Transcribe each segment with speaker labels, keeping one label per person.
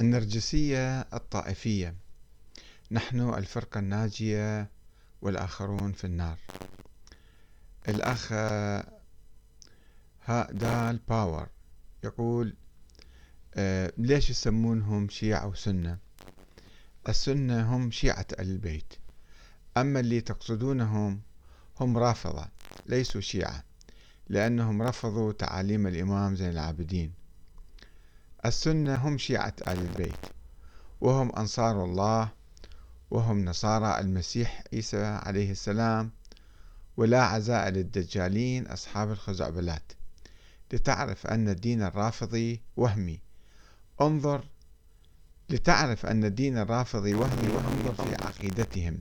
Speaker 1: النرجسية الطائفية. نحن الفرقة الناجية والآخرون في النار. الأخ ها دال باور يقول آه، ليش يسمونهم شيعة وسنة؟ السنة هم شيعة البيت. أما اللي تقصدونهم هم رافضة ليسوا شيعة لأنهم رفضوا تعاليم الإمام زين العابدين. السنة هم شيعة آل البيت وهم أنصار الله وهم نصارى المسيح عيسى عليه السلام ولا عزاء للدجالين أصحاب الخزعبلات. لتعرف أن الدين الرافضي وهمي. انظر لتعرف أن الدين الرافضي وهمي وانظر في عقيدتهم.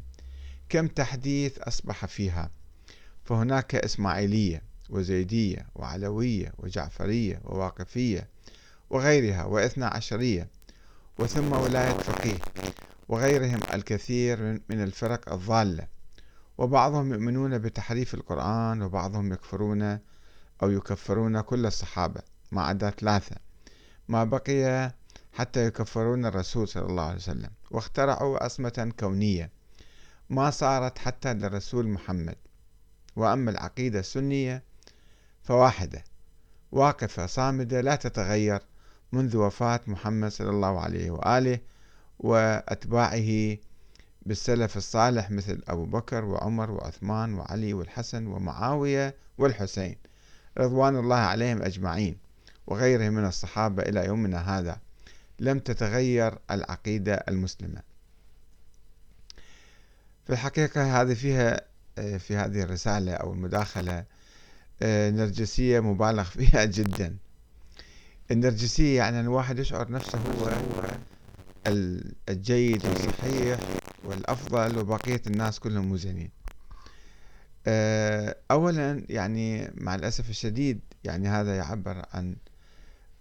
Speaker 1: كم تحديث أصبح فيها. فهناك إسماعيلية وزيدية وعلوية وجعفرية وواقفية وغيرها واثنى عشرية وثم ولاية فقيه وغيرهم الكثير من الفرق الضالة. وبعضهم يؤمنون بتحريف القرآن وبعضهم يكفرون أو يكفرون كل الصحابة ما عدا ثلاثة. ما بقي حتى يكفرون الرسول صلى الله عليه وسلم واخترعوا أصمة كونية. ما صارت حتى للرسول محمد. وأما العقيدة السنية فواحدة واقفة صامدة لا تتغير منذ وفاة محمد صلى الله عليه وآله وأتباعه بالسلف الصالح مثل أبو بكر وعمر وعثمان وعلي والحسن ومعاوية والحسين. رضوان الله عليهم أجمعين وغيرهم من الصحابة إلى يومنا هذا. لم تتغير العقيدة المسلمة. في الحقيقة هذه فيها في هذه الرسالة أو المداخلة نرجسية مبالغ فيها جدا. النرجسية يعني الواحد يشعر نفسه هو الجيد والصحيح والأفضل وبقية الناس كلهم مو زينين آه، أولا يعني مع الأسف الشديد يعني هذا يعبر عن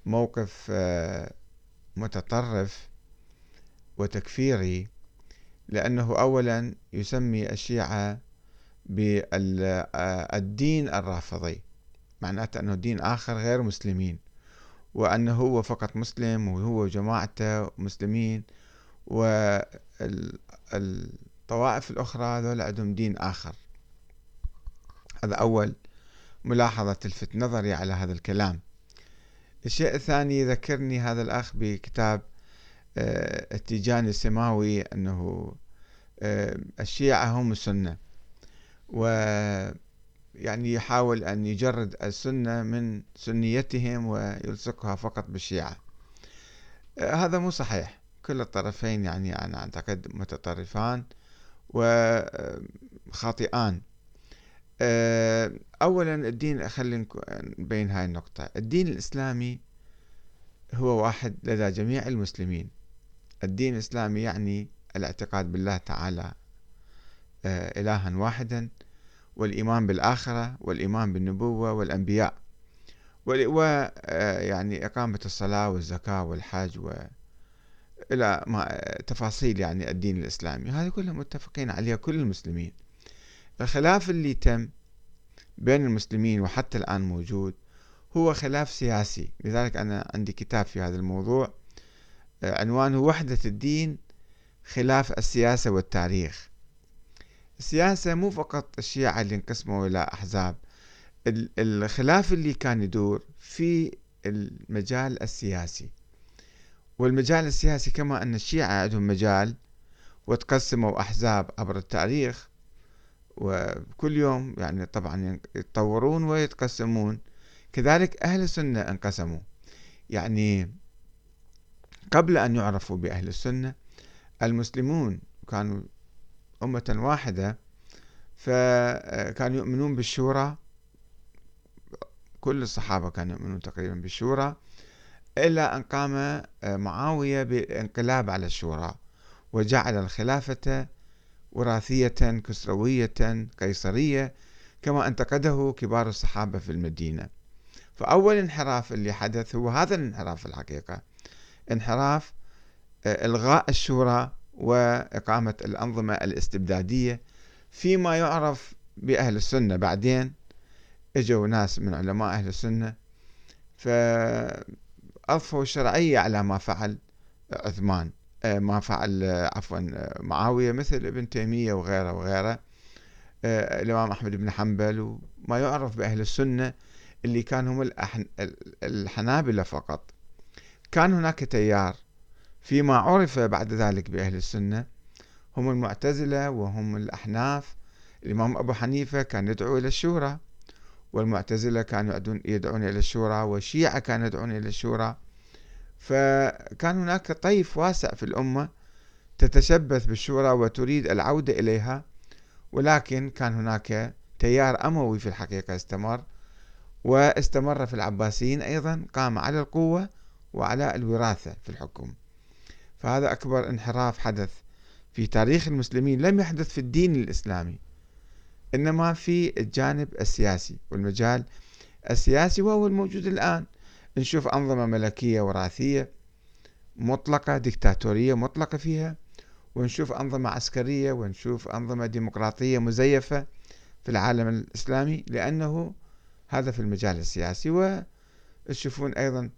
Speaker 1: موقف آه، متطرف وتكفيري لأنه أولا يسمي الشيعة بالدين الرافضي معناته أنه دين آخر غير مسلمين. وأنه هو فقط مسلم وهو جماعته مسلمين والطوائف الأخرى ذولا عندهم دين آخر. هذا أول ملاحظة تلفت نظري على هذا الكلام. الشيء الثاني ذكرني هذا الأخ بكتاب آه، التيجاني السماوي أنه آه، الشيعة هم السنة. و يعني يحاول أن يجرد السنة من سنيتهم ويلصقها فقط بالشيعة. آه، هذا مو صحيح. كل الطرفين يعني أنا أعتقد متطرفان وخاطئان آه، أولا الدين خلينا نبين هاي النقطة. الدين الإسلامي هو واحد لدى جميع المسلمين. الدين الإسلامي يعني الاعتقاد بالله تعالى آه، إلها واحدا. والإيمان بالآخرة والإيمان بالنبوة والأنبياء. ويعني إقامة الصلاة والزكاة والحج إلى ما تفاصيل يعني الدين الإسلامي. هذه كلها متفقين عليها كل المسلمين. الخلاف اللي تم بين المسلمين وحتى الآن موجود هو خلاف سياسي. لذلك أنا عندي كتاب في هذا الموضوع. عنوانه وحدة الدين خلاف السياسة والتاريخ. السياسة مو فقط الشيعة اللي انقسموا إلى أحزاب. الخلاف اللي كان يدور في المجال السياسي. والمجال السياسي كما أن الشيعة عندهم مجال وتقسموا أحزاب عبر التاريخ. وكل يوم يعني طبعا يتطورون ويتقسمون. كذلك أهل السنة انقسموا. يعني قبل أن يعرفوا بأهل السنة المسلمون كانوا أمة واحدة فكانوا يؤمنون بالشورى. كل الصحابة كانوا يؤمنون تقريبا بالشورى إلا أن قام معاوية بانقلاب على الشورى وجعل الخلافة وراثية كسروية قيصرية كما انتقده كبار الصحابة في المدينة. فأول انحراف اللي حدث هو هذا الانحراف الحقيقة. انحراف إلغاء الشورى وإقامة الأنظمة الاستبدادية فيما يعرف بأهل السنة. بعدين إجوا ناس من علماء أهل السنة فأضفوا الشرعية على ما فعل عثمان ما فعل عفوا معاوية مثل ابن تيمية وغيره وغيره الإمام أحمد بن حنبل وما يعرف بأهل السنة اللي كانوا هم الحنابلة فقط. كان هناك تيار فيما عرف بعد ذلك بأهل السنة هم المعتزلة وهم الأحناف. الإمام أبو حنيفة كان يدعو إلى الشورى والمعتزلة كانوا يدعون إلى الشورى والشيعة كانوا يدعون إلى الشورى. فكان هناك طيف واسع في الأمة تتشبث بالشورى وتريد العودة إليها ولكن كان هناك تيار أموي في الحقيقة استمر واستمر في العباسيين أيضا قام على القوة وعلى الوراثة في الحكم. فهذا أكبر انحراف حدث في تاريخ المسلمين لم يحدث في الدين الإسلامي إنما في الجانب السياسي والمجال السياسي وهو الموجود الآن. نشوف أنظمة ملكية وراثية مطلقة ديكتاتورية مطلقة فيها ونشوف أنظمة عسكرية ونشوف أنظمة ديمقراطية مزيفة في العالم الإسلامي لأنه هذا في المجال السياسي. وتشوفون أيضا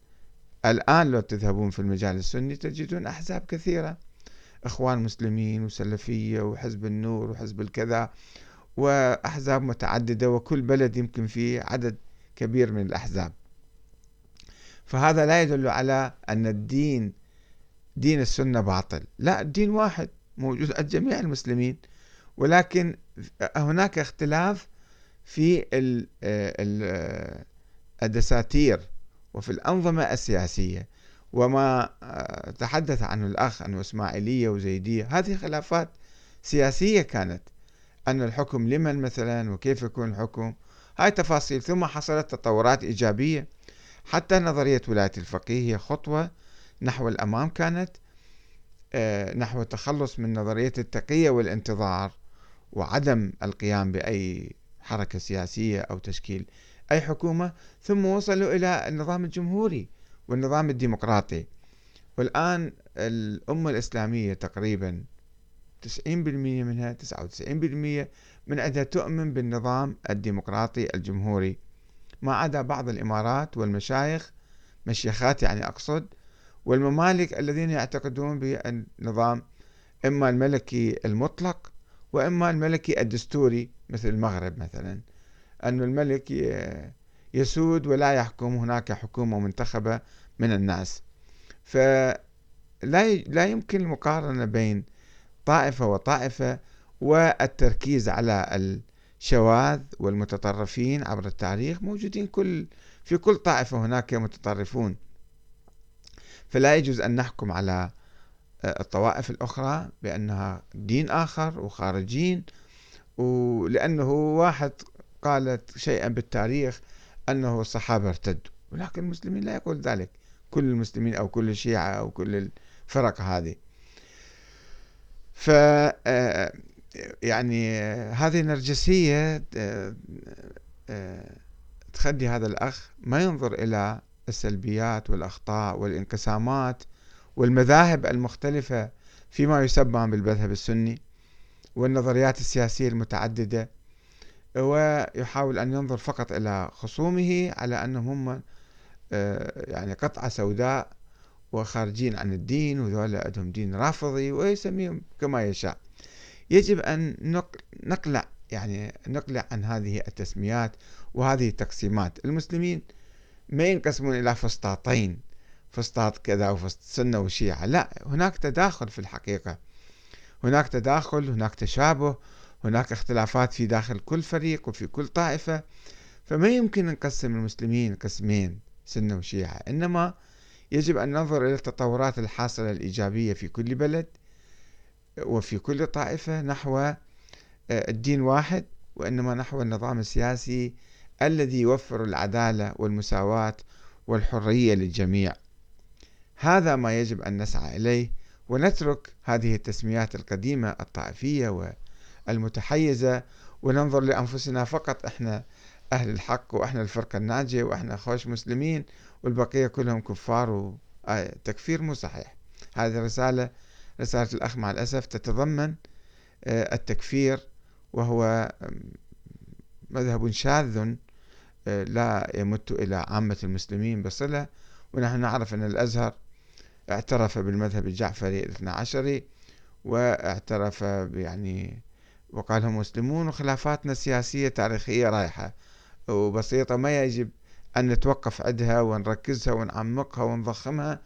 Speaker 1: الآن لو تذهبون في المجال السني تجدون أحزاب كثيرة. إخوان مسلمين وسلفية وحزب النور وحزب الكذا وأحزاب متعددة وكل بلد يمكن فيه عدد كبير من الأحزاب. فهذا لا يدل على أن الدين دين السنة باطل. لا الدين واحد موجود عند جميع المسلمين. ولكن هناك اختلاف في الدساتير. وفي الأنظمة السياسية. وما تحدث عنه الأخ أنه إسماعيلية وزيدية هذه خلافات سياسية كانت. أن الحكم لمن مثلا؟ وكيف يكون الحكم؟ هاي تفاصيل. ثم حصلت تطورات إيجابية. حتى نظرية ولاية الفقيه هي خطوة نحو الأمام كانت آه، نحو التخلص من نظرية التقية والانتظار وعدم القيام بأي حركة سياسية أو تشكيل. أي حكومة ثم وصلوا إلى النظام الجمهوري والنظام الديمقراطي. والآن الأمة الإسلامية تقريبا 90% منها 99% من عندها تؤمن بالنظام الديمقراطي الجمهوري. ما عدا بعض الإمارات والمشايخ مشيخات يعني أقصد والممالك الذين يعتقدون بالنظام إما الملكي المطلق وإما الملكي الدستوري مثل المغرب مثلا. أن الملك يسود ولا يحكم. هناك حكومة منتخبة من الناس. فلا لا يمكن المقارنة بين طائفة وطائفة والتركيز على الشواذ والمتطرفين عبر التاريخ. موجودين كل في كل طائفة هناك متطرفون. فلا يجوز أن نحكم على الطوائف الأخرى بأنها دين آخر وخارجين ولأنه واحد قالت شيئا بالتاريخ أنه الصحابة ارتدوا ولكن المسلمين لا يقول ذلك. كل المسلمين أو كل الشيعة أو كل الفرق هذه. ف آه، يعني هذه نرجسية آه، آه، تخلي هذا الأخ ما ينظر إلى السلبيات والأخطاء والانقسامات والمذاهب المختلفة فيما يسمى بالمذهب السني والنظريات السياسية المتعددة. ويحاول أن ينظر فقط إلى خصومه على أنهم هم يعني قطعة سوداء وخارجين عن الدين وذولا عندهم دين رافضي ويسميهم كما يشاء. يجب أن نقلع يعني نقلع عن هذه التسميات وهذه التقسيمات. المسلمين ما ينقسمون إلى فسطاطين فسطاط كذا وفسط سنة وشيعة لا هناك تداخل في الحقيقة. هناك تداخل هناك تشابه هناك اختلافات في داخل كل فريق وفي كل طائفة فما يمكن نقسم المسلمين قسمين سنة وشيعة. إنما يجب أن ننظر إلى التطورات الحاصلة الإيجابية في كل بلد وفي كل طائفة نحو آه، الدين واحد وإنما نحو النظام السياسي الذي يوفر العدالة والمساواة والحرية للجميع. هذا ما يجب أن نسعى إليه ونترك هذه التسميات القديمة الطائفية والمتحيزة وننظر لأنفسنا فقط إحنا أهل الحق وإحنا الفرقة الناجية وإحنا خوش مسلمين والبقية كلهم كفار وتكفير مو صحيح. هذه رسالة رسالة الأخ مع الأسف تتضمن آه، التكفير وهو مذهب شاذ آه، لا يمت إلى عامة المسلمين بصلة. ونحن نعرف أن الأزهر اعترف بالمذهب الجعفري الاثنى عشري واعترف يعني وقال هم مسلمون وخلافاتنا السياسية تاريخية رايحة وبسيطة ما يجب أن نتوقف عندها ونركزها ونعمقها ونضخمها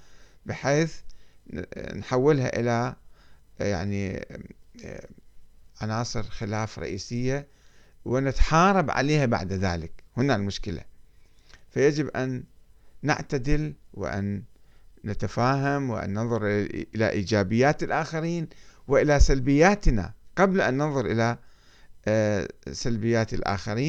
Speaker 1: بحيث نحولها إلى يعني عناصر خلاف رئيسية ونتحارب عليها بعد ذلك. هنا المشكلة. فيجب أن نعتدل وأن نتفاهم وأن ننظر إلى إيجابيات الآخرين وإلى سلبياتنا. قبل أن ننظر إلى آه، سلبيات الآخرين